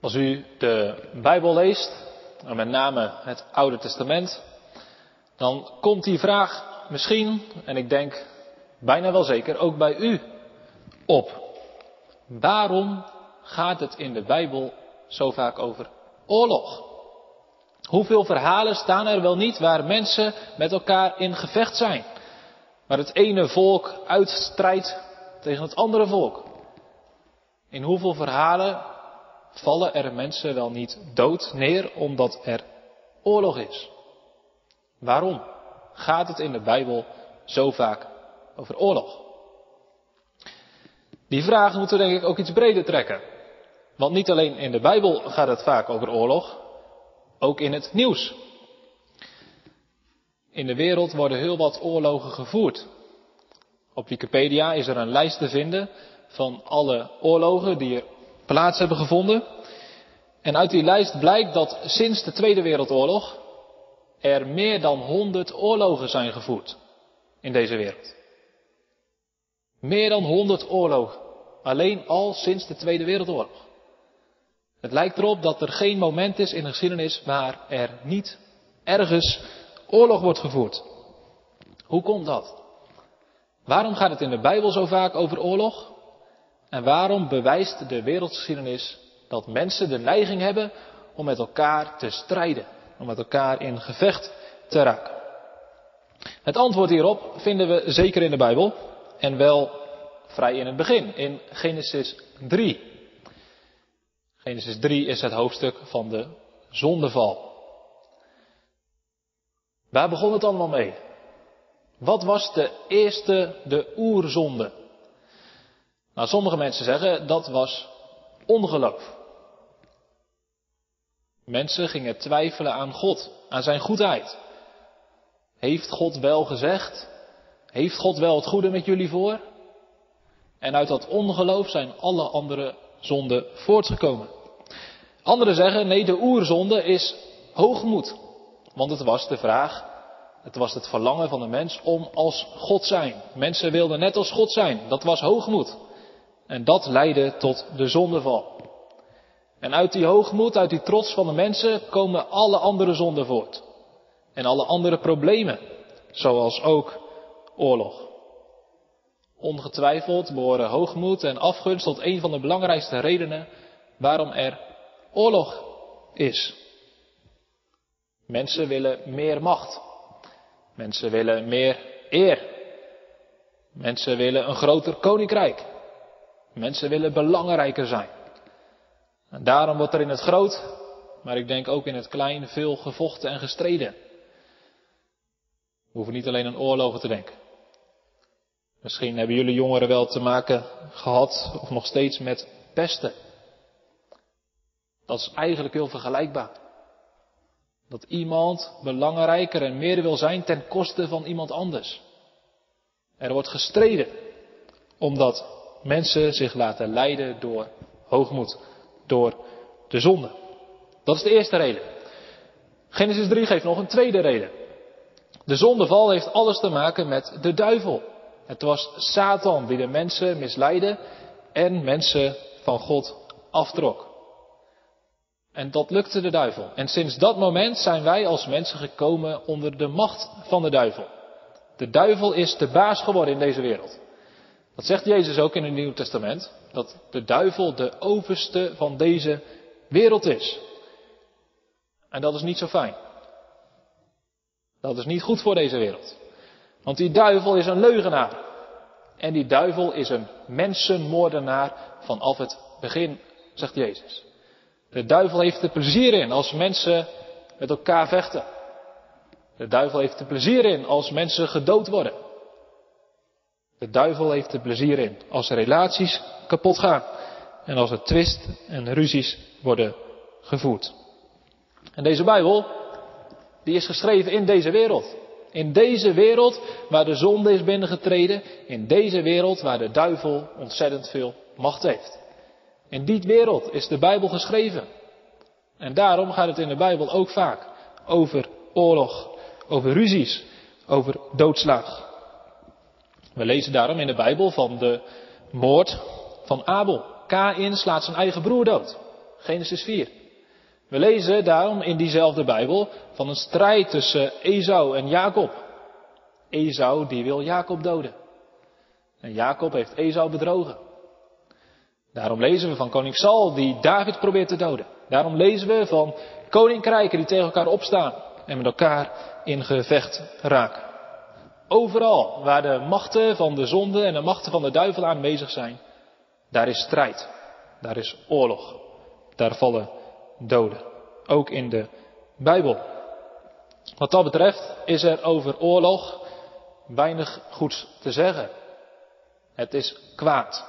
Als u de Bijbel leest, en met name het Oude Testament, dan komt die vraag misschien, en ik denk bijna wel zeker, ook bij u op. Waarom gaat het in de Bijbel zo vaak over oorlog? Hoeveel verhalen staan er wel niet waar mensen met elkaar in gevecht zijn? Waar het ene volk uitstrijdt tegen het andere volk. In hoeveel verhalen vallen er mensen wel niet dood neer omdat er oorlog is? Waarom gaat het in de Bijbel zo vaak over oorlog? Die vraag moeten we denk ik ook iets breder trekken. Want niet alleen in de Bijbel gaat het vaak over oorlog, ook in het nieuws. In de wereld worden heel wat oorlogen gevoerd. Op Wikipedia is er een lijst te vinden van alle oorlogen die er plaats hebben gevonden. En uit die lijst blijkt dat sinds de Tweede Wereldoorlog er meer dan 100 oorlogen zijn gevoerd in deze wereld. Meer dan 100 oorlogen. Alleen al sinds de Tweede Wereldoorlog. Het lijkt erop dat er geen moment is in de geschiedenis waar er niet ergens oorlog wordt gevoerd. Hoe komt dat? Waarom gaat het in de Bijbel zo vaak over oorlog? En waarom bewijst de wereldgeschiedenis dat mensen de neiging hebben om met elkaar te strijden, om met elkaar in gevecht te raken? Het antwoord hierop vinden we zeker in de Bijbel en wel vrij in het begin, in Genesis 3. Genesis 3 is het hoofdstuk van de zondeval. Waar begon het allemaal mee? Wat was de eerste, de oerzonde? Nou, sommige mensen zeggen dat was ongeloof. Mensen gingen twijfelen aan God, aan zijn goedheid. Heeft God wel gezegd? Heeft God wel het goede met jullie voor? En uit dat ongeloof zijn alle andere zonden voortgekomen. Anderen zeggen, nee, de oerzonde is hoogmoed. Want het was de vraag, het was het verlangen van de mens om als God zijn. Mensen wilden net als God zijn. Dat was hoogmoed. En dat leidde tot de zondeval. En uit die hoogmoed, uit die trots van de mensen komen alle andere zonden voort. En alle andere problemen. Zoals ook oorlog. Ongetwijfeld behoren hoogmoed en afgunst tot een van de belangrijkste redenen waarom er oorlog is. Mensen willen meer macht. Mensen willen meer eer. Mensen willen een groter koninkrijk. Mensen willen belangrijker zijn. En daarom wordt er in het groot, maar ik denk ook in het klein, veel gevochten en gestreden. We hoeven niet alleen aan oorlogen te denken. Misschien hebben jullie jongeren wel te maken gehad, of nog steeds, met pesten. Dat is eigenlijk heel vergelijkbaar. Dat iemand belangrijker en meer wil zijn ten koste van iemand anders. Er wordt gestreden omdat mensen zich laten leiden door hoogmoed, door de zonde. Dat is de eerste reden. Genesis 3 geeft nog een tweede reden. De zondeval heeft alles te maken met de duivel. Het was Satan die de mensen misleidde en mensen van God aftrok. En dat lukte de duivel. En sinds dat moment zijn wij als mensen gekomen onder de macht van de duivel. De duivel is de baas geworden in deze wereld. Dat zegt Jezus ook in het Nieuw Testament. Dat de duivel de overste van deze wereld is. En dat is niet zo fijn. Dat is niet goed voor deze wereld. Want die duivel is een leugenaar. En die duivel is een mensenmoordenaar vanaf het begin, zegt Jezus. De duivel heeft er plezier in als mensen met elkaar vechten. De duivel heeft er plezier in als mensen gedood worden. De duivel heeft er plezier in als relaties kapot gaan. En als er twist en ruzies worden gevoerd. En deze Bijbel, die is geschreven in deze wereld. In deze wereld waar de zonde is binnengetreden. In deze wereld waar de duivel ontzettend veel macht heeft. In die wereld is de Bijbel geschreven. En daarom gaat het in de Bijbel ook vaak over oorlog, over ruzies, over doodslag. We lezen daarom in de Bijbel van de moord van Abel. Kain slaat zijn eigen broer dood. Genesis 4. We lezen daarom in diezelfde Bijbel van een strijd tussen Esau en Jacob. Esau die wil Jacob doden. En Jacob heeft Esau bedrogen. Daarom lezen we van koning Saul die David probeert te doden. Daarom lezen we van koninkrijken die tegen elkaar opstaan en met elkaar in gevecht raken. Overal waar de machten van de zonde en de machten van de duivel aanwezig zijn, daar is strijd, daar is oorlog, daar vallen doden. Ook in de Bijbel. Wat dat betreft is er over oorlog weinig goeds te zeggen. Het is kwaad.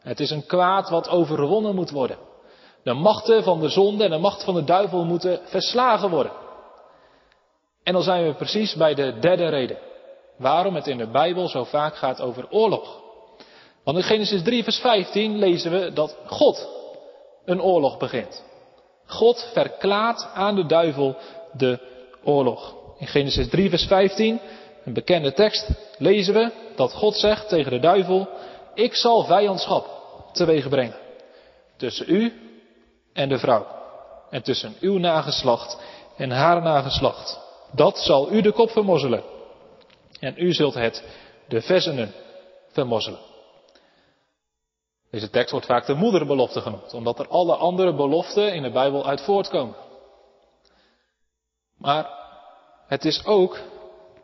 Het is een kwaad wat overwonnen moet worden. De machten van de zonde en de macht van de duivel moeten verslagen worden. En dan zijn we precies bij de derde reden. Waarom het in de Bijbel zo vaak gaat over oorlog. Want in Genesis 3, vers 15 lezen we dat God een oorlog begint. God verklaart aan de duivel de oorlog. In Genesis 3, vers 15, een bekende tekst, lezen we dat God zegt tegen de duivel: Ik zal vijandschap teweeg brengen tussen u en de vrouw, en tussen uw nageslacht en haar nageslacht. Dat zal u de kop vermozzelen, en u zult het de versenen vermozzelen. Deze tekst wordt vaak de moederbelofte genoemd, omdat er alle andere beloften in de Bijbel uit voortkomen. Maar het is ook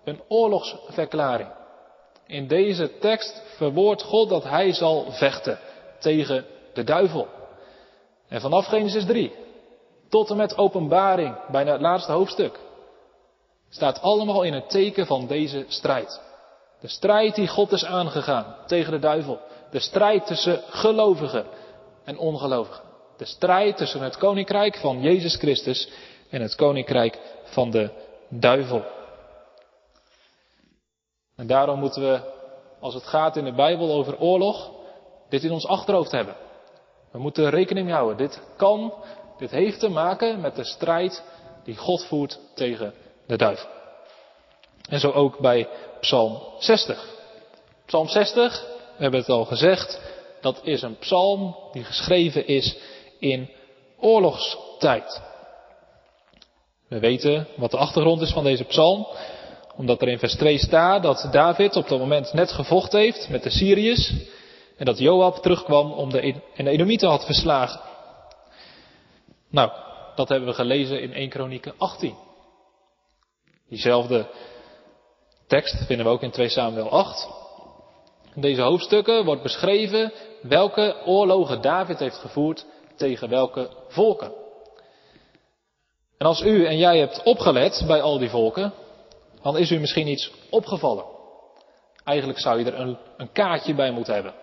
een oorlogsverklaring. In deze tekst verwoordt God dat hij zal vechten tegen de duivel. En vanaf Genesis 3 tot en met openbaring, bijna het laatste hoofdstuk, staat allemaal in het teken van deze strijd. De strijd die God is aangegaan tegen de duivel. De strijd tussen gelovigen en ongelovigen. De strijd tussen het koninkrijk van Jezus Christus en het koninkrijk van de duivel. En daarom moeten we, als het gaat in de Bijbel over oorlog, dit in ons achterhoofd hebben. We moeten rekening houden. Dit kan, dit heeft te maken met de strijd die God voert tegen de duivel. En zo ook bij Psalm 60. Psalm 60, we hebben het al gezegd, dat is een psalm die geschreven is in oorlogstijd. We weten wat de achtergrond is van deze psalm, omdat er in vers 2 staat dat David op dat moment net gevochten heeft met de Syriërs en dat Joab terugkwam om de, en de Edomieten had verslagen. Nou, dat hebben we gelezen in 1 Kronieken 18. Diezelfde tekst vinden we ook in 2 Samuel 8. In deze hoofdstukken wordt beschreven welke oorlogen David heeft gevoerd tegen welke volken. En als u en jij hebt opgelet bij al die volken, dan is u misschien iets opgevallen. Eigenlijk zou je er een, een kaartje bij moeten hebben.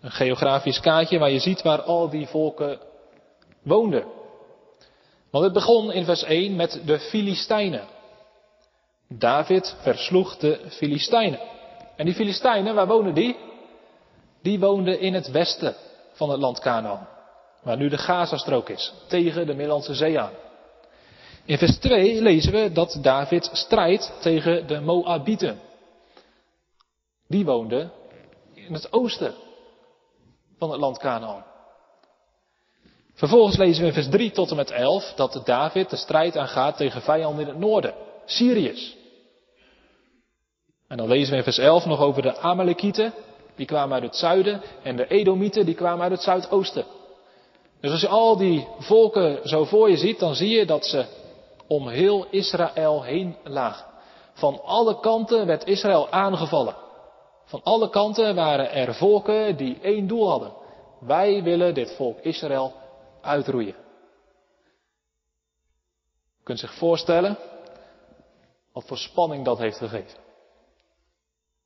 Een geografisch kaartje waar je ziet waar al die volken woonden. Want het begon in vers 1 met de Filistijnen. David versloeg de Filistijnen. En die Filistijnen, waar wonen die? Die woonden in het westen van het land Canaan. Waar nu de Gazastrook is, tegen de Middellandse Zee aan. In vers 2 lezen we dat David strijdt tegen de Moabieten. Die woonden in het oosten van het land Canaan. Vervolgens lezen we in vers 3 tot en met 11 dat David de strijd aangaat tegen vijanden in het noorden, Syriërs. En dan lezen we in vers 11 nog over de Amalekieten, die kwamen uit het zuiden, en de Edomieten, die kwamen uit het zuidoosten. Dus als je al die volken zo voor je ziet, dan zie je dat ze om heel Israël heen lagen. Van alle kanten werd Israël aangevallen. Van alle kanten waren er volken die één doel hadden. Wij willen dit volk Israël uitroeien. Je kunt zich voorstellen wat voor spanning dat heeft gegeven.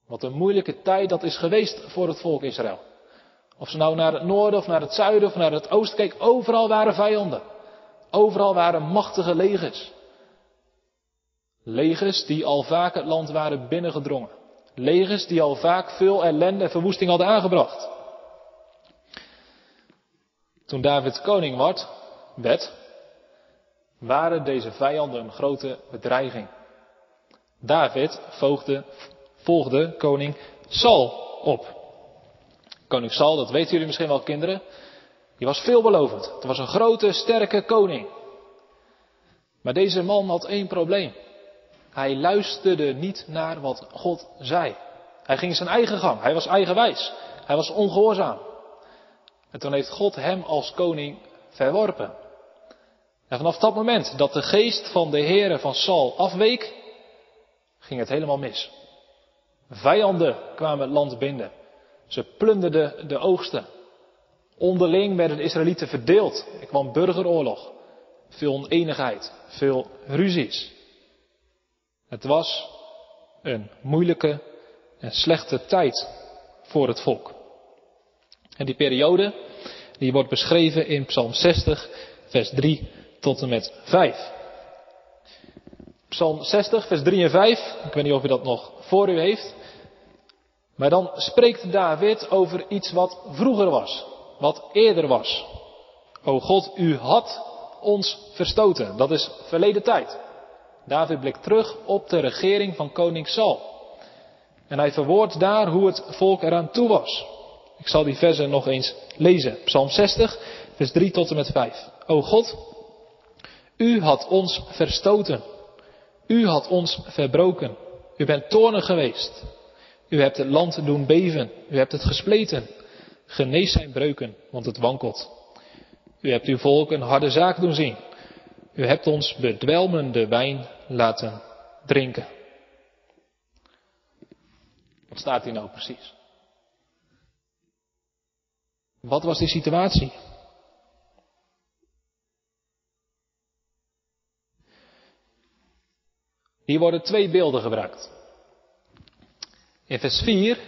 Wat een moeilijke tijd dat is geweest voor het volk Israël. Of ze nou naar het noorden of naar het zuiden of naar het oosten keek, overal waren vijanden. Overal waren machtige legers. Legers die al vaak het land waren binnengedrongen. Legers die al vaak veel ellende en verwoesting hadden aangebracht. Toen David koning werd, werd, waren deze vijanden een grote bedreiging. David volgde, volgde koning Saul op. Koning Saul, dat weten jullie misschien wel kinderen, Die was veelbelovend. Het was een grote, sterke koning. Maar deze man had één probleem. Hij luisterde niet naar wat God zei. Hij ging zijn eigen gang. Hij was eigenwijs. Hij was ongehoorzaam. En toen heeft God hem als koning verworpen. En vanaf dat moment dat de geest van de heren van Saul afweek, ging het helemaal mis. Vijanden kwamen het land binden. Ze plunderden de oogsten. Onderling werden de Israëlieten verdeeld. Er kwam burgeroorlog. Veel oneenigheid. Veel ruzies. Het was een moeilijke en slechte tijd voor het volk. En die periode, die wordt beschreven in Psalm 60, vers 3 tot en met 5. Psalm 60, vers 3 en 5. Ik weet niet of u dat nog voor u heeft. Maar dan spreekt David over iets wat vroeger was, wat eerder was. O God, u had ons verstoten. Dat is verleden tijd. David blikt terug op de regering van koning Saul. En hij verwoordt daar hoe het volk eraan toe was. Ik zal die versen nog eens lezen. Psalm 60, vers 3 tot en met 5. O God, u had ons verstoten. U had ons verbroken. U bent toornig geweest. U hebt het land doen beven. U hebt het gespleten. Genees zijn breuken, want het wankelt. U hebt uw volk een harde zaak doen zien. U hebt ons bedwelmende wijn laten drinken. Wat staat hier nou precies? Wat was die situatie? Hier worden twee beelden gebruikt. In vers 4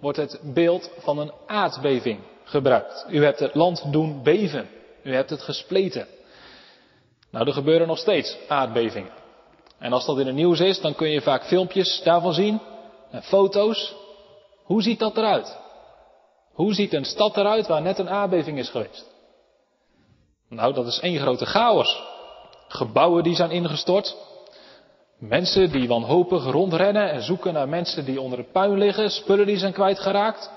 wordt het beeld van een aardbeving gebruikt. U hebt het land doen beven. U hebt het gespleten. Nou, er gebeuren nog steeds aardbevingen. En als dat in het nieuws is, dan kun je vaak filmpjes daarvan zien. En foto's. Hoe ziet dat eruit? Hoe ziet een stad eruit waar net een aardbeving is geweest? Nou, dat is één grote chaos. Gebouwen die zijn ingestort. Mensen die wanhopig rondrennen en zoeken naar mensen die onder het puin liggen. Spullen die zijn kwijtgeraakt.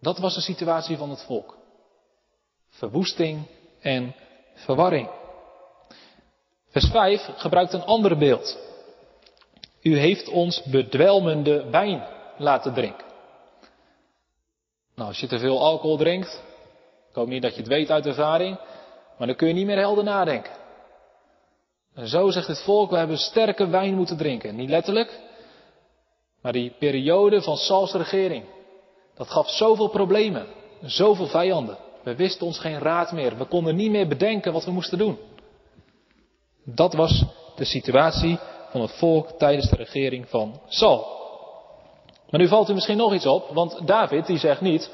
Dat was de situatie van het volk. Verwoesting en verwarring. Vers 5 gebruikt een ander beeld. U heeft ons bedwelmende wijn laten drinken. Nou, als je te veel alcohol drinkt, ik hoop niet dat je het weet uit ervaring, maar dan kun je niet meer helder nadenken. En zo zegt het volk, we hebben sterke wijn moeten drinken. Niet letterlijk, maar die periode van Sauls regering, dat gaf zoveel problemen, zoveel vijanden. We wisten ons geen raad meer, we konden niet meer bedenken wat we moesten doen. Dat was de situatie van het volk tijdens de regering van Saul. Maar nu valt u misschien nog iets op, want David die zegt niet,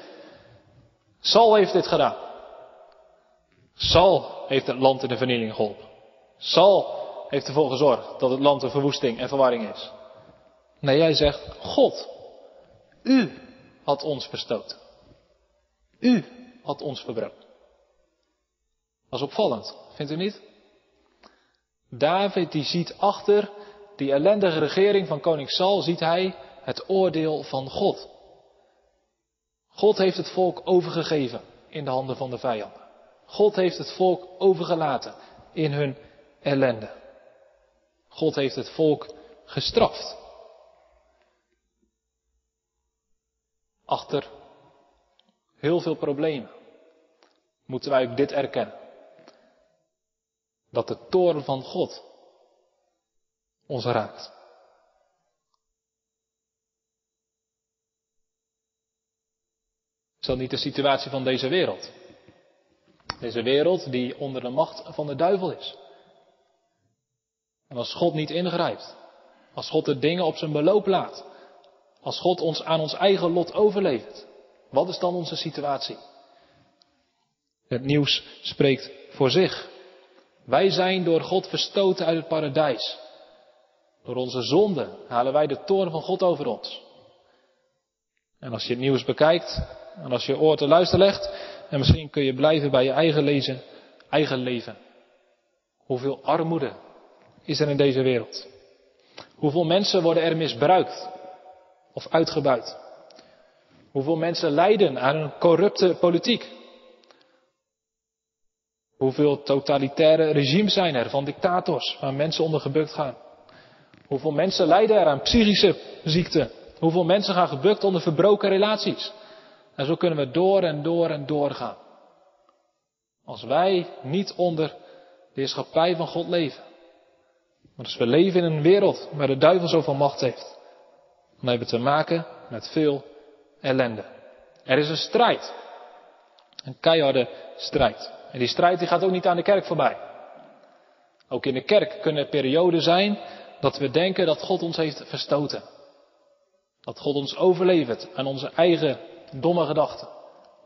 Saul heeft dit gedaan. Saul heeft het land in de vernieling geholpen. Saul heeft ervoor gezorgd dat het land een verwoesting en verwarring is. Nee, jij zegt, God, u had ons verstoten. U had ons verbroken. Dat is opvallend, vindt u niet? David die ziet achter die ellendige regering van koning Saul, ziet hij het oordeel van God. God heeft het volk overgegeven in de handen van de vijanden. God heeft het volk overgelaten in hun ellende. God heeft het volk gestraft. Achter heel veel problemen moeten wij ook dit erkennen. Dat de toren van God ons raakt. Is dat niet de situatie van deze wereld? Deze wereld die onder de macht van de duivel is. En als God niet ingrijpt, als God de dingen op zijn beloop laat, als God ons aan ons eigen lot overlevert, wat is dan onze situatie? Het nieuws spreekt voor zich. Wij zijn door God verstoten uit het paradijs. Door onze zonde halen wij de toren van God over ons. En als je het nieuws bekijkt, en als je oor te luisteren legt, en misschien kun je blijven bij je eigen lezen, eigen leven. Hoeveel armoede is er in deze wereld? Hoeveel mensen worden er misbruikt of uitgebuit? Hoeveel mensen lijden aan een corrupte politiek? Hoeveel totalitaire regimes zijn er van dictators waar mensen onder gebukt gaan? Hoeveel mensen lijden er aan psychische ziekten? Hoeveel mensen gaan gebukt onder verbroken relaties? En zo kunnen we door en door en door gaan. Als wij niet onder de heerschappij van God leven. Maar als we leven in een wereld waar de duivel zoveel macht heeft. Dan hebben we te maken met veel ellende. Er is een strijd. Een keiharde strijd. En die strijd die gaat ook niet aan de kerk voorbij. Ook in de kerk kunnen er perioden zijn dat we denken dat God ons heeft verstoten. Dat God ons overlevert aan onze eigen domme gedachten.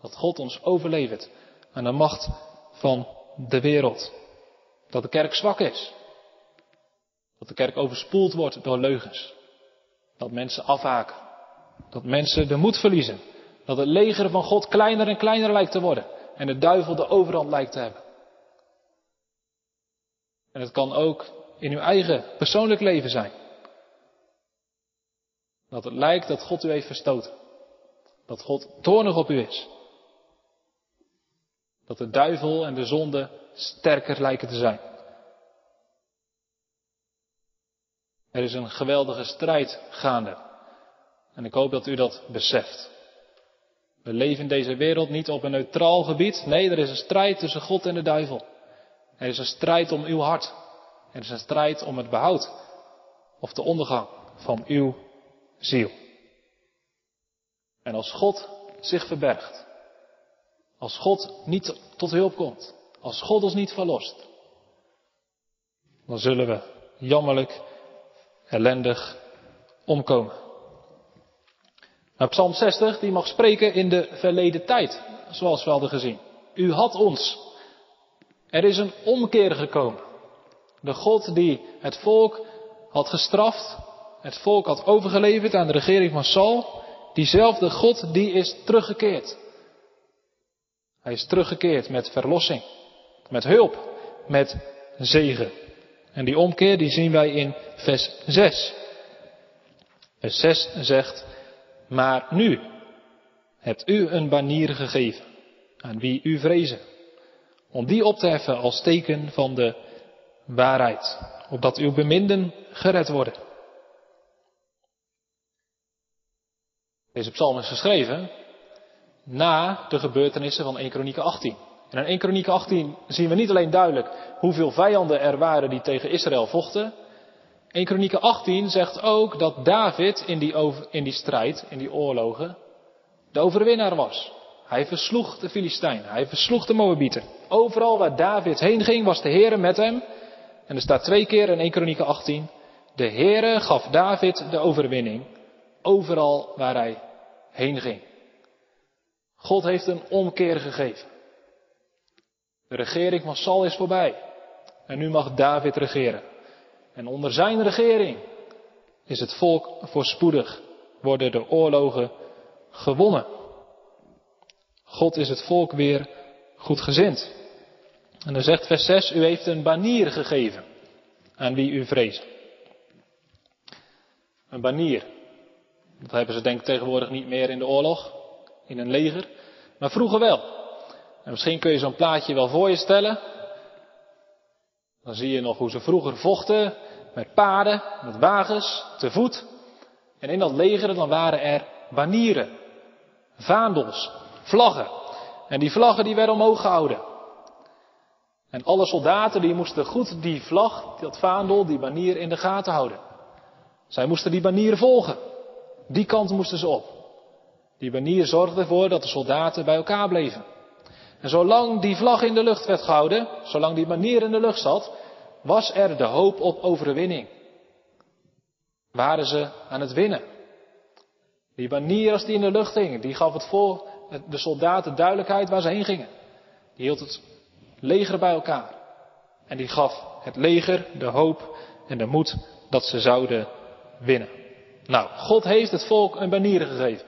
Dat God ons overlevert aan de macht van de wereld. Dat de kerk zwak is. Dat de kerk overspoeld wordt door leugens. Dat mensen afhaken. Dat mensen de moed verliezen. Dat het leger van God kleiner en kleiner lijkt te worden. En de duivel de overhand lijkt te hebben. En het kan ook in uw eigen persoonlijk leven zijn. Dat het lijkt dat God u heeft verstoten. Dat God toornig op u is. Dat de duivel en de zonde sterker lijken te zijn. Er is een geweldige strijd gaande. En ik hoop dat u dat beseft. We leven in deze wereld niet op een neutraal gebied. Nee, er is een strijd tussen God en de duivel. Er is een strijd om uw hart. Er is een strijd om het behoud of de ondergang van uw ziel. En als God zich verbergt, als God niet tot hulp komt, als God ons niet verlost, dan zullen we jammerlijk, ellendig omkomen. Maar Psalm 60 die mag spreken in de verleden tijd, zoals we hadden gezien. U had ons. Er is een omkeer gekomen. De God die het volk had gestraft, het volk had overgeleverd aan de regering van Saul, diezelfde God die is teruggekeerd. Hij is teruggekeerd met verlossing, met hulp, met zegen. En die omkeer die zien wij in vers 6. Vers 6 zegt, maar nu hebt u een banier gegeven aan wie u vrezen, om die op te heffen als teken van de waarheid, opdat uw beminden gered worden. Deze psalm is geschreven na de gebeurtenissen van 1 Kronieken 18. En in 1 Kronieken 18 zien we niet alleen duidelijk hoeveel vijanden er waren die tegen Israël vochten. 1 Kronieken 18 zegt ook dat David in die, in die strijd, in die oorlogen, de overwinnaar was. Hij versloeg de Filistijnen, hij versloeg de Moabieten. Overal waar David heen ging was de Heere met hem. En er staat twee keer in 1 Kronieken 18, de Heere gaf David de overwinning overal waar hij heen ging. God heeft een omkeer gegeven. De regering van Saul is voorbij. En nu mag David regeren. En onder zijn regering is het volk voorspoedig, worden de oorlogen gewonnen. God is het volk weer goedgezind. En dan zegt vers 6, u heeft een banier gegeven aan wie u vreest. Een banier. Dat hebben ze denk ik tegenwoordig niet meer in de oorlog, in een leger. Maar vroeger wel. En misschien kun je zo'n plaatje wel voor je stellen. Dan zie je nog hoe ze vroeger vochten met paarden, met wagens, te voet. En in dat leger dan waren er banieren, vaandels, vlaggen. En die vlaggen die werden omhoog gehouden. En alle soldaten die moesten goed die vlag, dat vaandel, die banier in de gaten houden. Zij moesten die banier volgen. Die kant moesten ze op. Die banier zorgde ervoor dat de soldaten bij elkaar bleven. En zolang die vlag in de lucht werd gehouden, zolang die banier in de lucht zat, was er de hoop op overwinning. Waren ze aan het winnen. Die banier als die in de lucht hing, die gaf het voor de soldaten duidelijkheid waar ze heen gingen. Die hield het leger bij elkaar. En die gaf het leger de hoop en de moed dat ze zouden winnen. Nou, God heeft het volk een banier gegeven.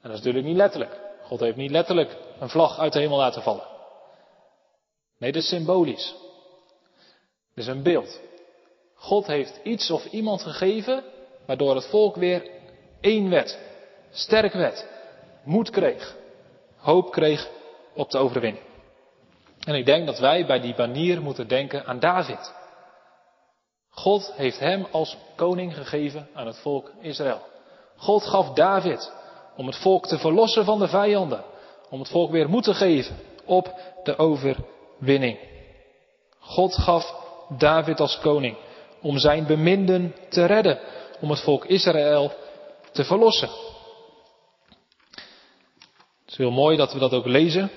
En dat is natuurlijk niet letterlijk. God heeft niet letterlijk een vlag uit de hemel laten vallen. Nee, dat is symbolisch. Dat is een beeld. God heeft iets of iemand gegeven waardoor het volk weer één werd, sterk werd, moed kreeg, hoop kreeg op de overwinning. En ik denk dat wij bij die banier moeten denken aan David. God heeft hem als koning gegeven aan het volk Israël. God gaf David om het volk te verlossen van de vijanden. Om het volk weer moed te geven op de overwinning. God gaf David als koning om zijn beminden te redden. Om het volk Israël te verlossen. Het is heel mooi dat we dat ook lezen.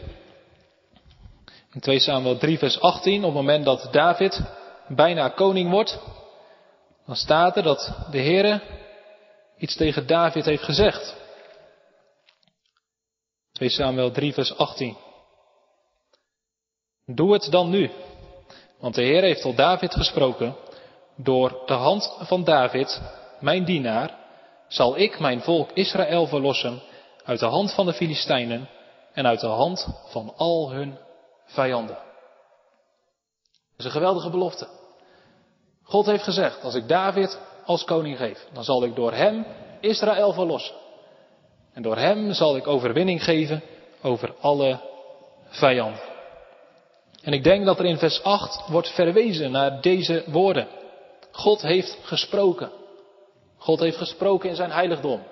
In 2 Samuel 3 vers 18, op het moment dat David bijna koning wordt, dan staat er dat de Heere iets tegen David heeft gezegd. 2 Samuel 3 vers 18. Doe het dan nu, want de Heer heeft tot David gesproken, door de hand van David, mijn dienaar, zal ik mijn volk Israël verlossen uit de hand van de Filistijnen en uit de hand van al hun vijanden. Is een geweldige belofte. God heeft gezegd, als ik David als koning geef, dan zal ik door hem Israël verlossen. En door hem zal ik overwinning geven over alle vijanden. En ik denk dat er in vers 8 wordt verwezen naar deze woorden. God heeft gesproken. God heeft gesproken in zijn heiligdom.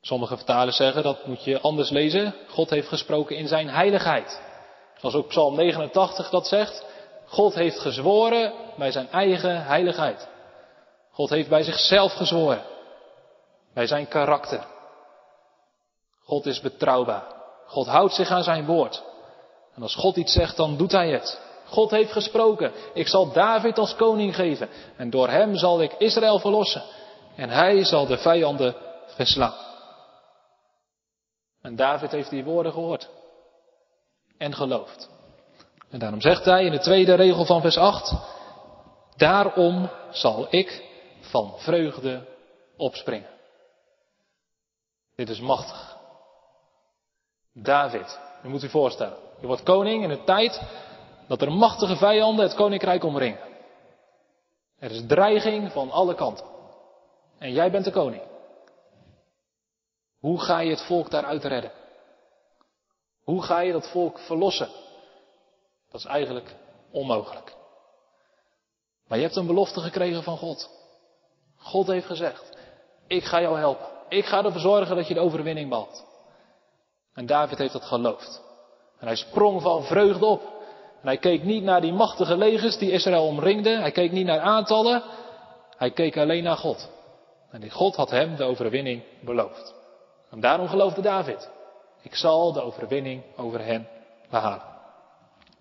Sommige vertalers zeggen dat moet je anders lezen. God heeft gesproken in zijn heiligheid. Zoals ook Psalm 89 dat zegt. God heeft gezworen bij zijn eigen heiligheid. God heeft bij zichzelf gezworen. Bij zijn karakter. God is betrouwbaar. God houdt zich aan zijn woord. En als God iets zegt, dan doet hij het. God heeft gesproken. Ik zal David als koning geven. En door hem zal ik Israël verlossen. En hij zal de vijanden verslaan. En David heeft die woorden gehoord. En geloofd. En daarom zegt hij in de tweede regel van vers 8. Daarom zal ik van vreugde opspringen. Dit is machtig. David, u moet u voorstellen. Je wordt koning in een tijd dat er machtige vijanden het koninkrijk omringen. Er is dreiging van alle kanten. En jij bent de koning. Hoe ga je het volk daaruit redden? Hoe ga je dat volk verlossen? Dat is eigenlijk onmogelijk. Maar je hebt een belofte gekregen van God. God heeft gezegd, ik ga jou helpen. Ik ga ervoor zorgen dat je de overwinning behaalt. En David heeft dat geloofd. En hij sprong van vreugde op. En hij keek niet naar die machtige legers die Israël omringden. Hij keek niet naar aantallen. Hij keek alleen naar God. En God had hem de overwinning beloofd. En daarom geloofde David. Ik zal de overwinning over hen behalen.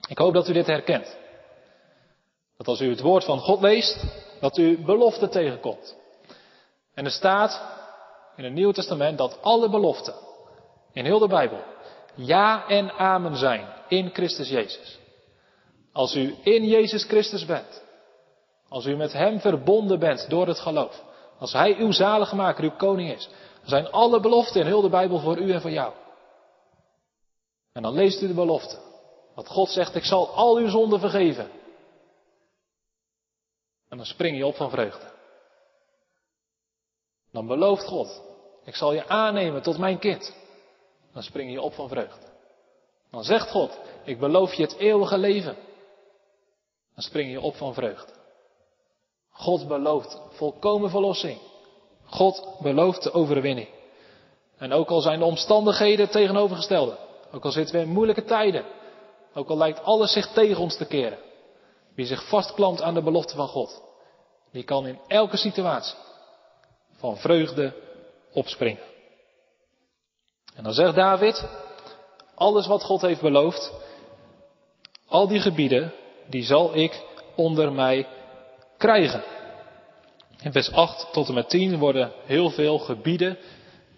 Ik hoop dat u dit herkent. Dat als u het woord van God leest, dat u beloften tegenkomt. En er staat in het Nieuwe Testament dat alle beloften in heel de Bijbel ja en amen zijn in Christus Jezus. Als u in Jezus Christus bent, als u met Hem verbonden bent door het geloof, als Hij uw zaligmaker, uw koning is, zijn alle beloften in heel de Bijbel voor u en voor jou. En dan leest u de belofte. Dat God zegt, ik zal al uw zonden vergeven. En dan spring je op van vreugde. Dan belooft God, ik zal je aannemen tot mijn kind. Dan spring je op van vreugde. Dan zegt God, ik beloof je het eeuwige leven. Dan spring je op van vreugde. God belooft volkomen verlossing. God belooft de overwinning. En ook al zijn de omstandigheden tegenovergestelde. Ook al zitten we in moeilijke tijden. Ook al lijkt alles zich tegen ons te keren. Wie zich vastklampt aan de belofte van God. Die kan in elke situatie van vreugde opspringen. En dan zegt David, alles wat God heeft beloofd, al die gebieden, die zal ik onder mij krijgen. In vers 8 tot en met 10 worden heel veel gebieden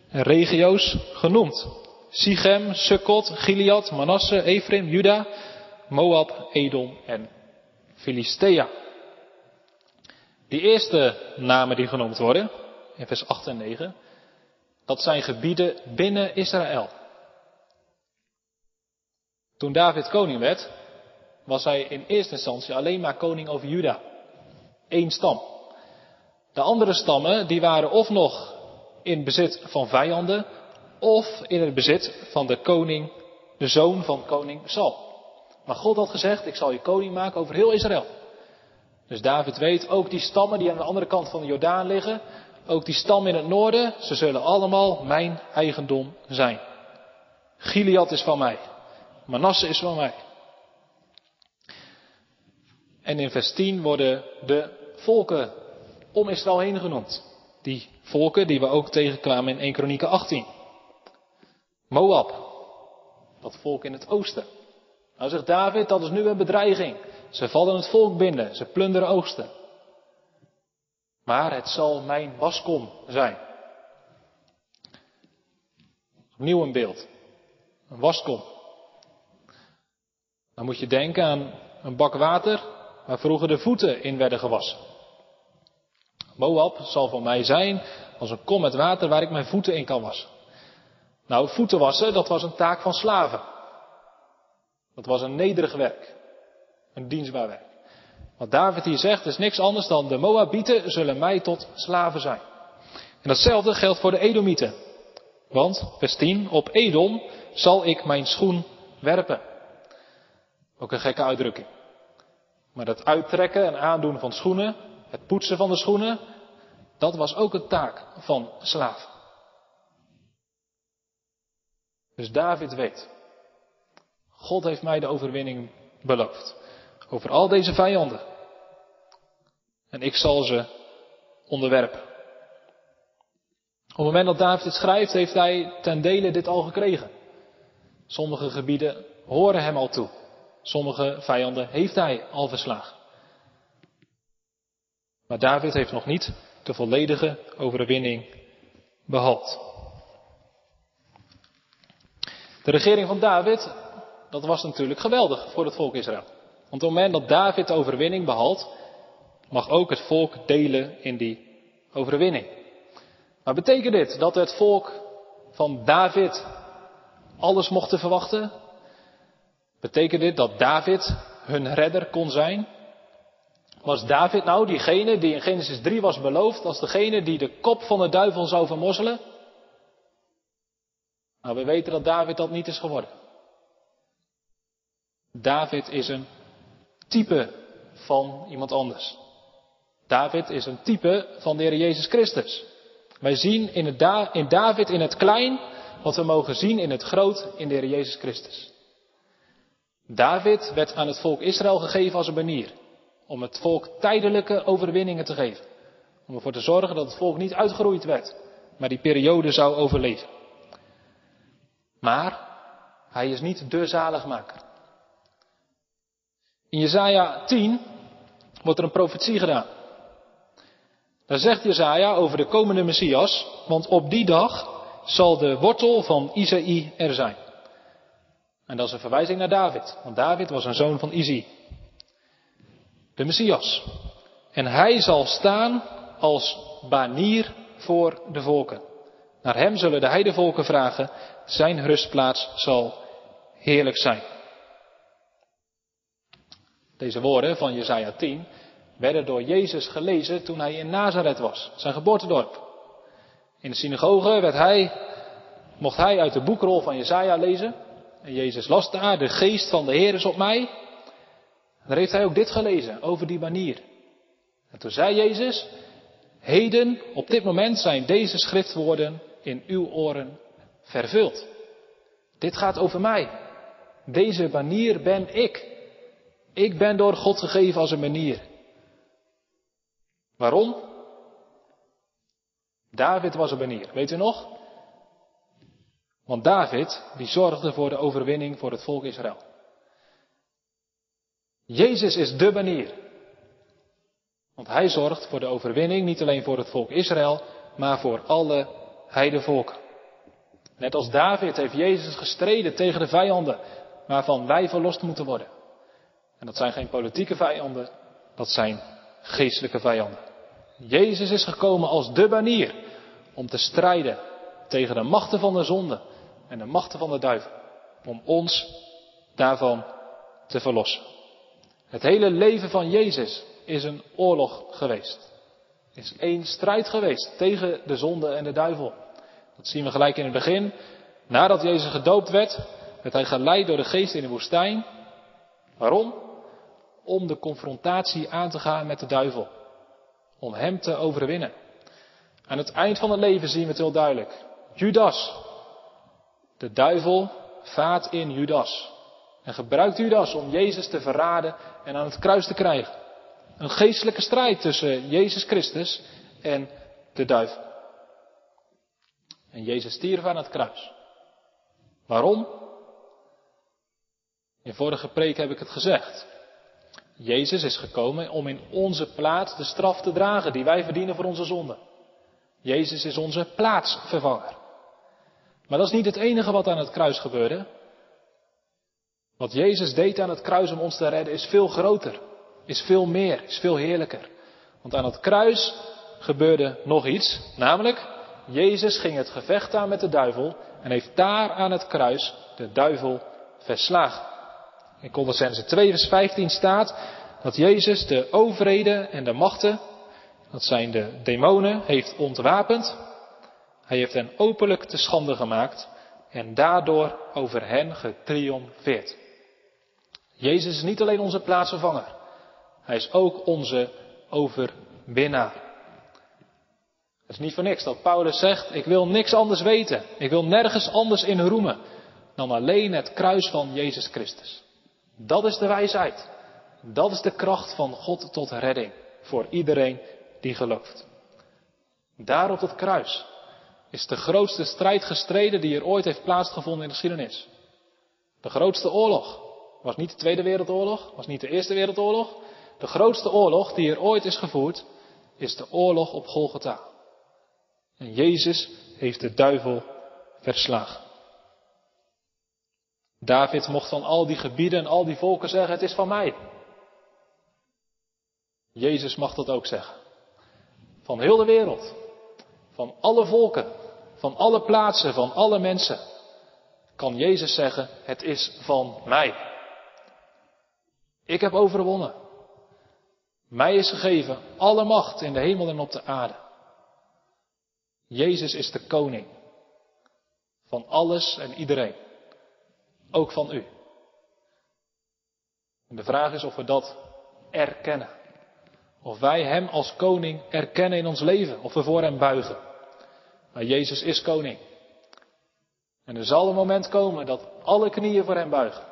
en regio's genoemd. Sichem, Sukkot, Gilead, Manasse, Ephraim, Juda, Moab, Edom en Filistea. Die eerste namen die genoemd worden, in vers 8 en 9, dat zijn gebieden binnen Israël. Toen David koning werd, was hij in eerste instantie alleen maar koning over Juda. Eén stam. De andere stammen, die waren of nog in bezit van vijanden, of in het bezit van de koning, de zoon van koning Sal. Maar God had gezegd, ik zal je koning maken over heel Israël. Dus David weet, ook die stammen die aan de andere kant van de Jordaan liggen, ook die stammen in het noorden, ze zullen allemaal mijn eigendom zijn. Gilead is van mij. Manasse is van mij. En in vers 10 worden de volken om Israël heen genoemd. Die volken die we ook tegenkwamen in 1 Kronieken 18. Moab, dat volk in het oosten. Nou zegt David, dat is nu een bedreiging. Ze vallen het volk binnen, ze plunderen oogsten. Maar het zal mijn waskom zijn. Opnieuw een beeld. Een waskom. Dan moet je denken aan een bak water waar vroeger de voeten in werden gewassen. Moab zal voor mij zijn als een kom met water waar ik mijn voeten in kan wassen. Nou, voeten wassen, dat was een taak van slaven. Dat was een nederig werk. Een dienstbaar werk. Wat David hier zegt is niks anders dan de Moabieten zullen mij tot slaven zijn. En datzelfde geldt voor de Edomieten. Want, vers 10, op Edom zal ik mijn schoen werpen. Ook een gekke uitdrukking. Maar dat uittrekken en aandoen van schoenen, het poetsen van de schoenen, dat was ook een taak van slaven. Dus David weet, God heeft mij de overwinning beloofd. Over al deze vijanden. En ik zal ze onderwerpen. Op het moment dat David dit schrijft, heeft hij ten dele dit al gekregen. Sommige gebieden horen hem al toe. Sommige vijanden heeft hij al verslagen. Maar David heeft nog niet de volledige overwinning behaald. De regering van David, dat was natuurlijk geweldig voor het volk Israël. Want op het moment dat David de overwinning behaalt, mag ook het volk delen in die overwinning. Maar betekent dit dat het volk van David alles mocht verwachten? Betekent dit dat David hun redder kon zijn? Was David nou diegene die in Genesis 3 was beloofd als degene die de kop van de duivel zou vermozzelen? Nou, we weten dat David dat niet is geworden. David is een type van iemand anders. David is een type van de Heer Jezus Christus. Wij zien in, het in David in het klein wat we mogen zien in het groot in de Heer Jezus Christus. David werd aan het volk Israël gegeven als een banier. Om het volk tijdelijke overwinningen te geven. Om ervoor te zorgen dat het volk niet uitgeroeid werd, maar die periode zou overleven. Maar hij is niet de zaligmaker. In Jesaja 10 wordt er een profetie gedaan. Daar zegt Jesaja over de komende Messias, want op die dag zal de wortel van Isaï er zijn. En dat is een verwijzing naar David, want David was een zoon van Izzy. De Messias. En hij zal staan als banier voor de volken. Naar hem zullen de heidevolken vragen, zijn rustplaats zal heerlijk zijn. Deze woorden van Jesaja 10 werden door Jezus gelezen toen hij in Nazareth was, zijn geboortedorp. In de synagoge werd hij, mocht hij uit de boekrol van Jesaja lezen. En Jezus las daar, de geest van de Heer is op mij. daar heeft hij ook dit gelezen, over die manier. En toen zei Jezus, heden, op dit moment zijn deze schriftwoorden in uw oren vervuld. Dit gaat over mij. Deze manier ben ik. Ik ben door God gegeven als een manier. Waarom? David was een manier. Weet u nog? Want David, die zorgde voor de overwinning voor het volk Israël. Jezus is de manier. Want hij zorgt voor de overwinning niet alleen voor het volk Israël, maar voor alle heidevolken. Net als David heeft Jezus gestreden tegen de vijanden waarvan wij verlost moeten worden. En dat zijn geen politieke vijanden, dat zijn geestelijke vijanden. Jezus is gekomen als de banier om te strijden tegen de machten van de zonde en de machten van de duivel. Om ons daarvan te verlossen. Het hele leven van Jezus is een oorlog geweest. Is één strijd geweest tegen de zonde en de duivel. Dat zien we gelijk in het begin. Nadat Jezus gedoopt werd, werd hij geleid door de geest in de woestijn. Waarom? Om de confrontatie aan te gaan met de duivel. Om hem te overwinnen. Aan het eind van het leven zien we het heel duidelijk. Judas. De duivel vaat in Judas. En gebruikt Judas om Jezus te verraden en aan het kruis te krijgen. Een geestelijke strijd tussen Jezus Christus en de duivel. En Jezus stierf aan het kruis. Waarom? In vorige preek heb ik het gezegd. Jezus is gekomen om in onze plaats de straf te dragen die wij verdienen voor onze zonde. Jezus is onze plaatsvervanger. Maar dat is niet het enige wat aan het kruis gebeurde. Wat Jezus deed aan het kruis om ons te redden is veel groter, is veel meer, is veel heerlijker. Want aan het kruis gebeurde nog iets, namelijk Jezus ging het gevecht aan met de duivel en heeft daar aan het kruis de duivel verslagen. In Colossense 2 vers 15 staat dat Jezus de overheden en de machten, dat zijn de demonen, heeft ontwapend. Hij heeft hen openlijk te schande gemaakt en daardoor over hen getriomfeerd. Jezus is niet alleen onze plaatsvervanger, hij is ook onze overwinnaar. Het is niet voor niks dat Paulus zegt, ik wil niks anders weten, ik wil nergens anders in roemen dan alleen het kruis van Jezus Christus. Dat is de wijsheid. Dat is de kracht van God tot redding voor iedereen die gelooft. Daar op het kruis is de grootste strijd gestreden die er ooit heeft plaatsgevonden in de geschiedenis. De grootste oorlog was niet de Tweede Wereldoorlog, was niet de Eerste Wereldoorlog. De grootste oorlog die er ooit is gevoerd is de oorlog op Golgotha. En Jezus heeft de duivel verslagen. David mocht van al die gebieden en al die volken zeggen, het is van mij. Jezus mag dat ook zeggen. Van heel de wereld. Van alle volken. Van alle plaatsen. Van alle mensen. Kan Jezus zeggen, het is van mij. Ik heb overwonnen. Mij is gegeven alle macht in de hemel en op de aarde. Jezus is de koning. Van alles en iedereen. Ook van u. En de vraag is of we dat erkennen. Of wij Hem als koning erkennen in ons leven. Of we voor Hem buigen. Maar Jezus is koning. En er zal een moment komen dat alle knieën voor Hem buigen.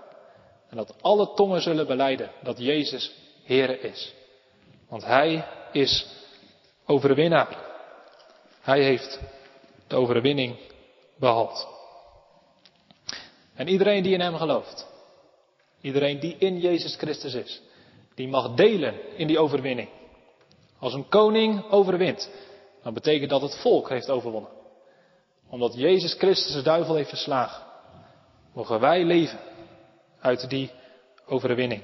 En dat alle tongen zullen beleiden dat Jezus Heere is. Want Hij is overwinnaar. Hij heeft de overwinning behaald. En iedereen die in Hem gelooft, iedereen die in Jezus Christus is, die mag delen in die overwinning. Als een koning overwint, dan betekent dat het volk heeft overwonnen. Omdat Jezus Christus de duivel heeft verslagen, mogen wij leven uit die overwinning.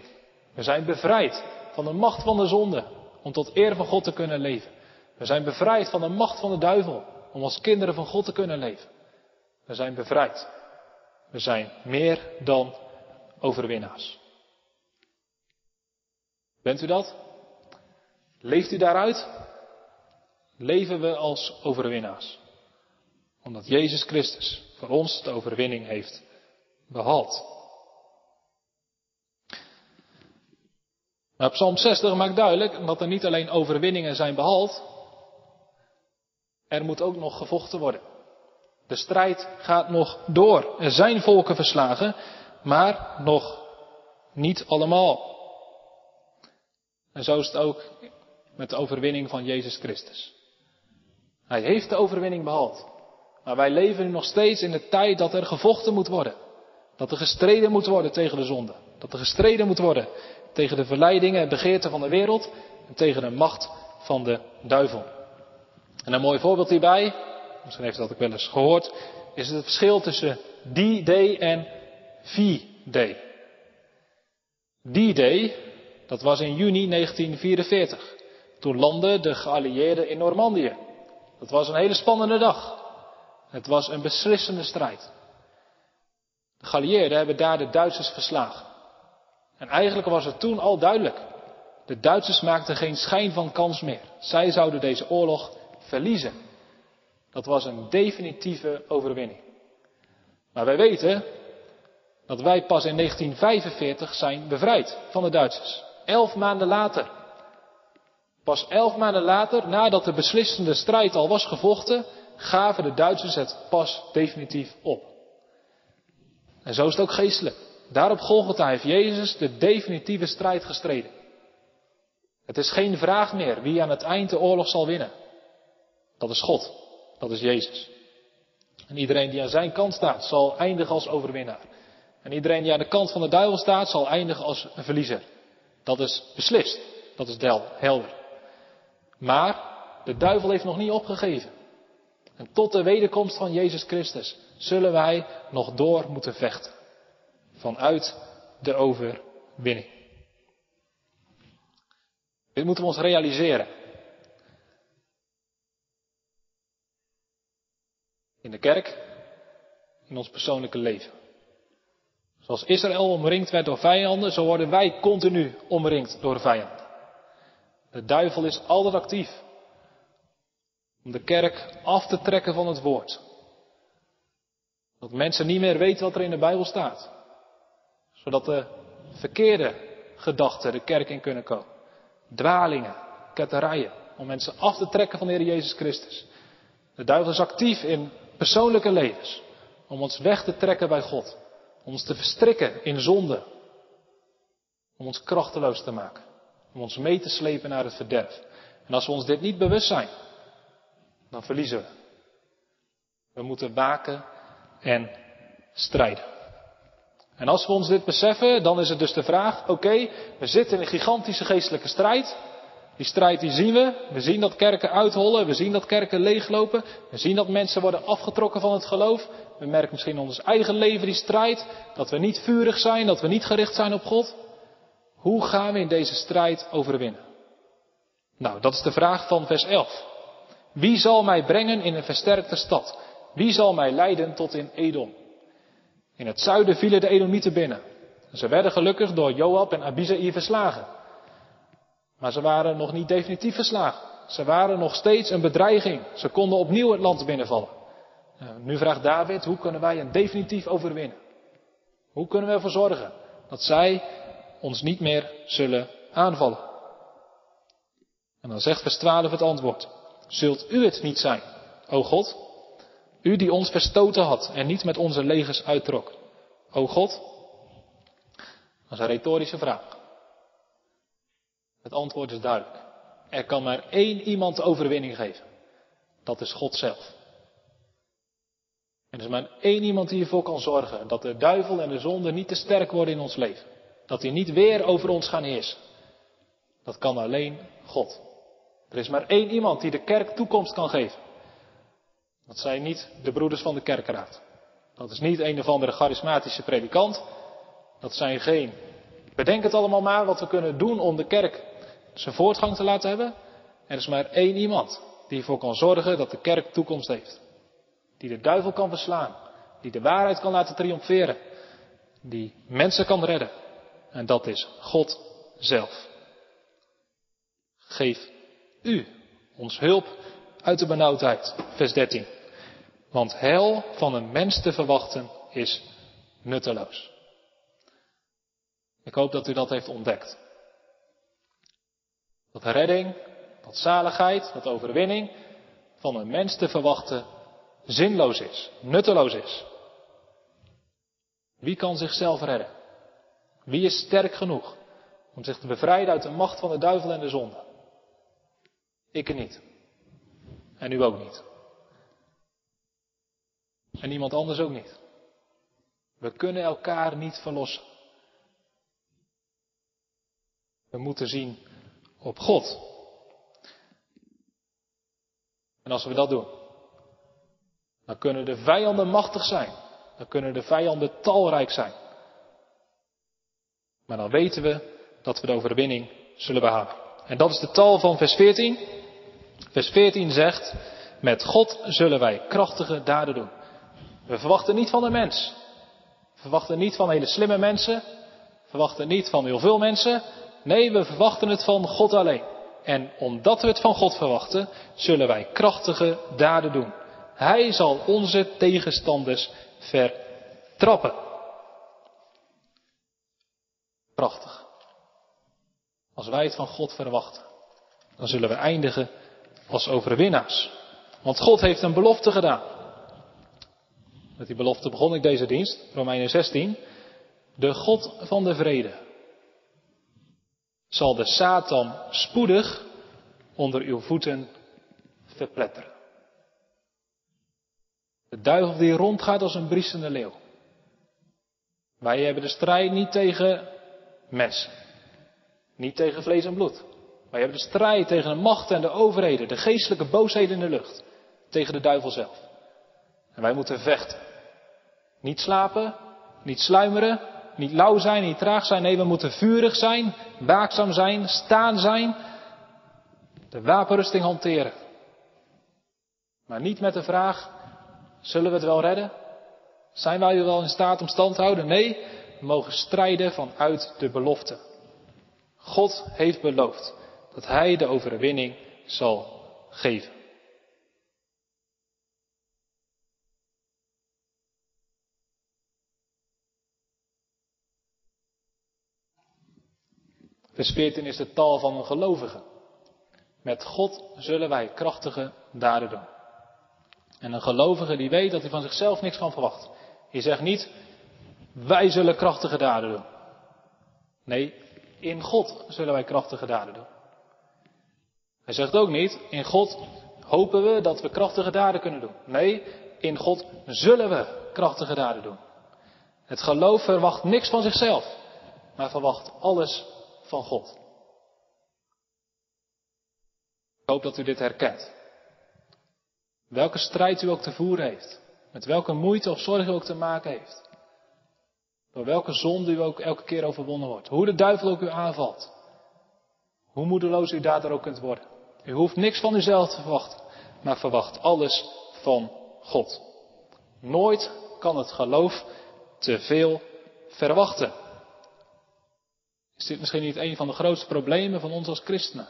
We zijn bevrijd van de macht van de zonde om tot eer van God te kunnen leven. We zijn bevrijd van de macht van de duivel om als kinderen van God te kunnen leven. We zijn bevrijd. We zijn meer dan overwinnaars. Bent u dat? Leeft u daaruit? Leven we als overwinnaars? Omdat Jezus Christus voor ons de overwinning heeft behaald. Maar Psalm 60 maakt duidelijk dat er niet alleen overwinningen zijn behaald, er moet ook nog gevochten worden. De strijd gaat nog door. Er zijn volken verslagen, maar nog niet allemaal. En zo is het ook met de overwinning van Jezus Christus. Hij heeft de overwinning behaald. Maar wij leven nu nog steeds in de tijd dat er gevochten moet worden. Dat er gestreden moet worden tegen de zonde. Dat er gestreden moet worden tegen de verleidingen en begeerten van de wereld. En tegen de macht van de duivel. En een mooi voorbeeld hierbij, misschien heeft u dat ook wel eens gehoord, is het verschil tussen D-Day en V-Day. D-Day, dat was in juni 1944. Toen landden de geallieerden in Normandië. Dat was een hele spannende dag. Het was een beslissende strijd. De geallieerden hebben daar de Duitsers verslagen. En eigenlijk was het toen al duidelijk. De Duitsers maakten geen schijn van kans meer. Zij zouden deze oorlog verliezen. Dat was een definitieve overwinning. Maar wij weten dat wij pas in 1945 zijn bevrijd van de Duitsers. Elf maanden later. Pas elf maanden later, nadat de beslissende strijd al was gevochten, gaven de Duitsers het pas definitief op. En zo is het ook geestelijk. Daar op Golgotha heeft Jezus de definitieve strijd gestreden. Het is geen vraag meer wie aan het eind de oorlog zal winnen. Dat is God. Dat is Jezus. En iedereen die aan zijn kant staat, zal eindigen als overwinnaar. En iedereen die aan de kant van de duivel staat, zal eindigen als een verliezer. Dat is beslist. Dat is helder. Maar de duivel heeft nog niet opgegeven. En tot de wederkomst van Jezus Christus zullen wij nog door moeten vechten. Vanuit de overwinning. Dit moeten we ons realiseren. In de kerk, in ons persoonlijke leven. Zoals Israël omringd werd door vijanden, zo worden wij continu omringd door vijanden. De duivel is altijd actief om de kerk af te trekken van het woord. Dat mensen niet meer weten wat er in de Bijbel staat. Zodat de verkeerde gedachten de kerk in kunnen komen. Dwalingen, ketterijen. Om mensen af te trekken van de Heer Jezus Christus. De duivel is actief in persoonlijke levens. Om ons weg te trekken bij God. Om ons te verstrikken in zonde. Om ons krachteloos te maken. Om ons mee te slepen naar het verderf. En als we ons dit niet bewust zijn, dan verliezen we. We moeten waken en strijden. En als we ons dit beseffen, dan is het dus de vraag, oké, we zitten in een gigantische geestelijke strijd. Die strijd die zien we. We zien dat kerken uithollen. We zien dat kerken leeglopen. We zien dat mensen worden afgetrokken van het geloof. We merken misschien in ons eigen leven die strijd. Dat we niet vurig zijn. Dat we niet gericht zijn op God. Hoe gaan we in deze strijd overwinnen? Nou, dat is de vraag van vers 11. Wie zal mij brengen in een versterkte stad? Wie zal mij leiden tot in Edom? In het zuiden vielen de Edomieten binnen. Ze werden gelukkig door Joab en Abizai verslagen. Maar ze waren nog niet definitief verslagen. Ze waren nog steeds een bedreiging. Ze konden opnieuw het land binnenvallen. Nu vraagt David, hoe kunnen wij een definitief overwinnen? Hoe kunnen we ervoor zorgen dat zij ons niet meer zullen aanvallen? En dan zegt vers 12 het antwoord. Zult u het niet zijn, o God? U die ons verstoten had en niet met onze legers uittrok. O God? Dat is een retorische vraag. Het antwoord is duidelijk. Er kan maar één iemand overwinning geven. Dat is God zelf. En er is maar één iemand die ervoor kan zorgen dat de duivel en de zonde niet te sterk worden in ons leven. Dat die niet weer over ons gaan heersen. Dat kan alleen God. Er is maar één iemand die de kerk toekomst kan geven. Dat zijn niet de broeders van de kerkraad. Dat is niet een of andere charismatische predikant. Dat zijn geen. Bedenk het allemaal maar wat we kunnen doen om de kerk zijn voortgang te laten hebben. Er is maar één iemand die ervoor kan zorgen dat de kerk toekomst heeft. Die de duivel kan verslaan. Die de waarheid kan laten triomferen. Die mensen kan redden. En dat is God zelf. Geef u ons hulp uit de benauwdheid. Vers 13. Want hel van een mens te verwachten is nutteloos. Ik hoop dat u dat heeft ontdekt. Dat redding, dat zaligheid, dat overwinning van een mens te verwachten zinloos is, nutteloos is. Wie kan zichzelf redden? Wie is sterk genoeg om zich te bevrijden uit de macht van de duivel en de zonde? Ik niet. En u ook niet. En iemand anders ook niet. We kunnen elkaar niet verlossen. We moeten zien op God. En als we dat doen, dan kunnen de vijanden machtig zijn. Dan kunnen de vijanden talrijk zijn. Maar dan weten we dat we de overwinning zullen behalen. En dat is de tal van vers 14. Vers 14 zegt, met God zullen wij krachtige daden doen. We verwachten niet van de mens. We verwachten niet van hele slimme mensen. We verwachten niet van heel veel mensen. Nee, we verwachten het van God alleen. En omdat we het van God verwachten, zullen wij krachtige daden doen. Hij zal onze tegenstanders vertrappen. Prachtig. Als wij het van God verwachten, dan zullen we eindigen als overwinnaars. Want God heeft een belofte gedaan. Met die belofte begon ik deze dienst, Romeinen 16. De God van de vrede zal de Satan spoedig onder uw voeten verpletteren. De duivel die rondgaat als een briesende leeuw. Wij hebben de strijd niet tegen mensen. Niet tegen vlees en bloed. Wij hebben de strijd tegen de machten en de overheden, de geestelijke boosheden in de lucht. Tegen de duivel zelf. En wij moeten vechten. Niet slapen, niet sluimeren, niet lauw zijn, niet traag zijn. Nee, we moeten vurig zijn, waakzaam zijn, staan zijn. De wapenrusting hanteren. Maar niet met de vraag, zullen we het wel redden? Zijn wij wel in staat om stand te houden? Nee, we mogen strijden vanuit de belofte. God heeft beloofd dat Hij de overwinning zal geven. Vers 14 is de taal van een gelovige. Met God zullen wij krachtige daden doen. En een gelovige die weet dat hij van zichzelf niks kan verwachten. Je zegt niet, wij zullen krachtige daden doen. Nee, in God zullen wij krachtige daden doen. Hij zegt ook niet, in God hopen we dat we krachtige daden kunnen doen. Nee, in God zullen we krachtige daden doen. Het geloof verwacht niks van zichzelf, maar verwacht alles van God. Ik hoop dat u dit herkent. Welke strijd u ook te voeren heeft, met welke moeite of zorg u ook te maken heeft, door welke zonde u ook elke keer overwonnen wordt, hoe de duivel ook u aanvalt, hoe moedeloos u daardoor ook kunt worden. U hoeft niks van uzelf te verwachten, maar verwacht alles van God. Nooit kan het geloof te veel verwachten. Is dit misschien niet een van de grootste problemen van ons als christenen?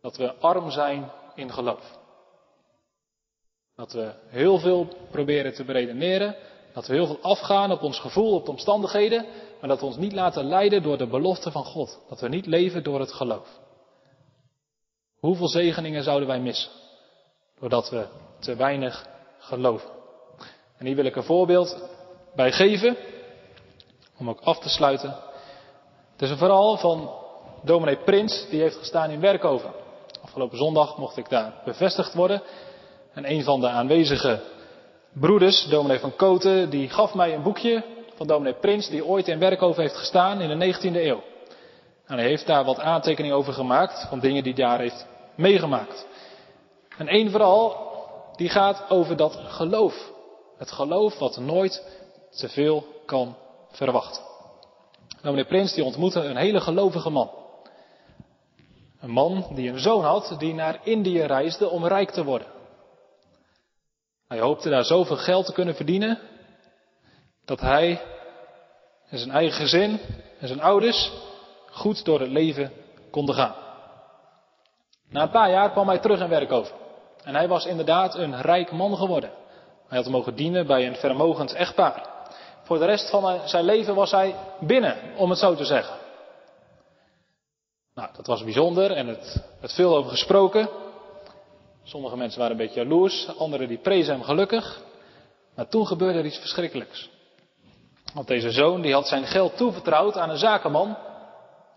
Dat we arm zijn in geloof. Dat we heel veel proberen te beredeneren. Dat we heel veel afgaan op ons gevoel, op de omstandigheden. Maar dat we ons niet laten leiden door de belofte van God. Dat we niet leven door het geloof. Hoeveel zegeningen zouden wij missen? Doordat we te weinig geloven. En hier wil ik een voorbeeld bij geven om ook af te sluiten. Het is een verhaal van dominee Prins, die heeft gestaan in Werkover. Afgelopen zondag mocht ik daar bevestigd worden. En een van de aanwezige broeders, dominee van Koten, die gaf mij een boekje van dominee Prins, die ooit in Werkover heeft gestaan in de 19e eeuw. En hij heeft daar wat aantekeningen over gemaakt, van dingen die hij daar heeft meegemaakt. En één vooral, die gaat over dat geloof. Het geloof wat nooit te veel kan verwacht. Nou, meneer Prins die ontmoette een hele gelovige man. Een man die een zoon had die naar Indië reisde om rijk te worden. Hij hoopte daar zoveel geld te kunnen verdienen dat hij en zijn eigen gezin en zijn ouders goed door het leven konden gaan. Na een paar jaar kwam hij terug in over. En hij was inderdaad een rijk man geworden. Hij had mogen dienen bij een vermogend echtpaar. Voor de rest van zijn leven was hij binnen, om het zo te zeggen. Nou, dat was bijzonder en het werd veel over gesproken. Sommige mensen waren een beetje jaloers, anderen die prezen hem gelukkig. Maar toen gebeurde er iets verschrikkelijks. Want deze zoon die had zijn geld toevertrouwd aan een zakenman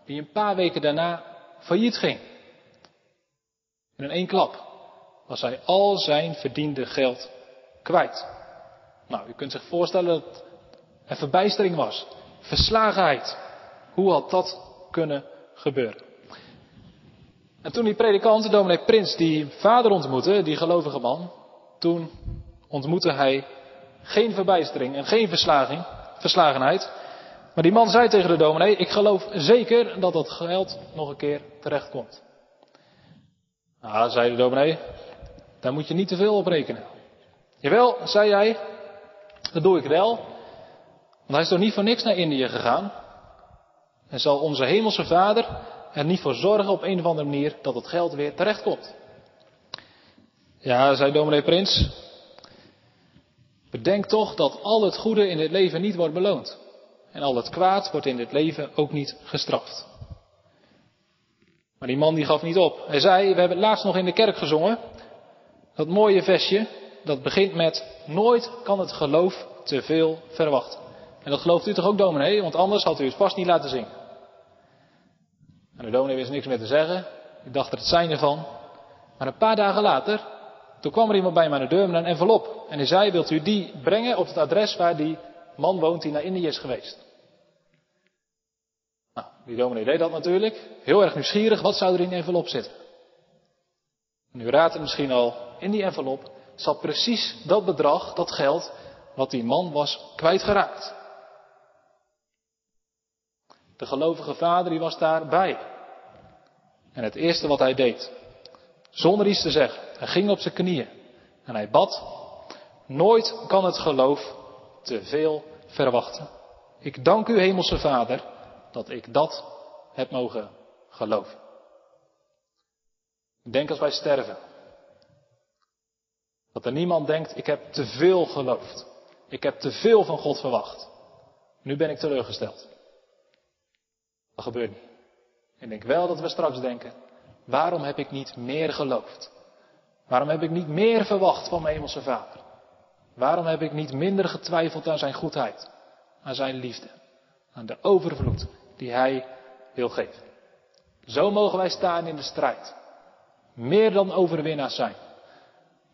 die een paar weken daarna failliet ging. En in één klap was hij al zijn verdiende geld kwijt. Nou, u kunt zich voorstellen dat en verbijstering was. Verslagenheid. Hoe had dat kunnen gebeuren? En toen die predikant, dominee Prins, die vader ontmoette, die gelovige man, toen ontmoette hij geen verbijstering en geen verslaging, verslagenheid. Maar die man zei tegen de dominee, ik geloof zeker dat dat geld nog een keer terecht komt. Nou, zei de dominee, daar moet je niet te veel op rekenen. Jawel, zei hij, dat doe ik wel, want hij is toch niet voor niks naar Indië gegaan? En zal onze hemelse vader er niet voor zorgen op een of andere manier dat het geld weer terecht komt? Ja, zei dominee Prins. Bedenk toch dat al het goede in het leven niet wordt beloond. En al het kwaad wordt in dit leven ook niet gestraft. Maar die man die gaf niet op. Hij zei, we hebben het laatst nog in de kerk gezongen. Dat mooie vestje, dat begint met nooit kan het geloof te veel verwachten. En dat gelooft u toch ook dominee, want anders had u het vast niet laten zingen. En de dominee wist niks meer te zeggen. Ik dacht er het zijn ervan. Maar een paar dagen later, toen kwam er iemand bij mij aan de deur met een envelop. En hij zei, wilt u die brengen op het adres waar die man woont die naar Indië is geweest? Nou, die dominee deed dat natuurlijk. Heel erg nieuwsgierig, wat zou er in die envelop zitten? Nu raadt het misschien al, in die envelop zat precies dat bedrag, dat geld, wat die man was kwijtgeraakt. De gelovige vader die was daarbij. En het eerste wat hij deed, zonder iets te zeggen, hij ging op zijn knieën en hij bad, nooit kan het geloof te veel verwachten. Ik dank u, Hemelse Vader, dat ik dat heb mogen geloven. Ik denk als wij sterven, dat er niemand denkt, ik heb te veel geloofd. Ik heb te veel van God verwacht. Nu ben ik teleurgesteld. Dat gebeurt niet. Ik denk wel dat we straks denken, waarom heb ik niet meer geloofd? Waarom heb ik niet meer verwacht van mijn hemelse vader? Waarom heb ik niet minder getwijfeld aan zijn goedheid, aan zijn liefde, aan de overvloed die hij wil geven? Zo mogen wij staan in de strijd. Meer dan overwinnaars zijn.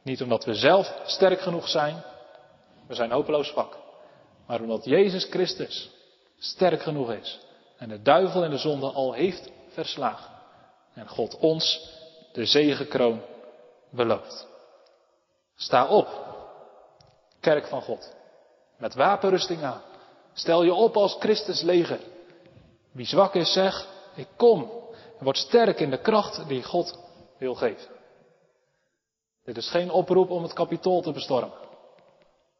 Niet omdat we zelf sterk genoeg zijn, we zijn hopeloos zwak. Maar omdat Jezus Christus sterk genoeg is en de duivel en de zonde al heeft verslagen. En God ons de zegenkroon belooft. Sta op, kerk van God, met wapenrusting aan. Stel je op als Christus leger. Wie zwak is, zeg, ik kom. En word sterk in de kracht die God wil geven. Dit is geen oproep om het kapitool te bestormen.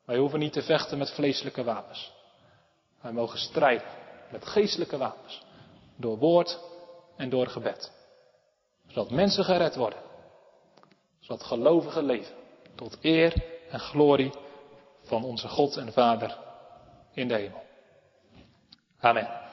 Wij hoeven niet te vechten met vleeselijke wapens. Wij mogen strijden met geestelijke wapens. Door woord en door gebed. Zodat mensen gered worden. Zodat gelovigen leven. Tot eer en glorie van onze God en Vader in de hemel. Amen.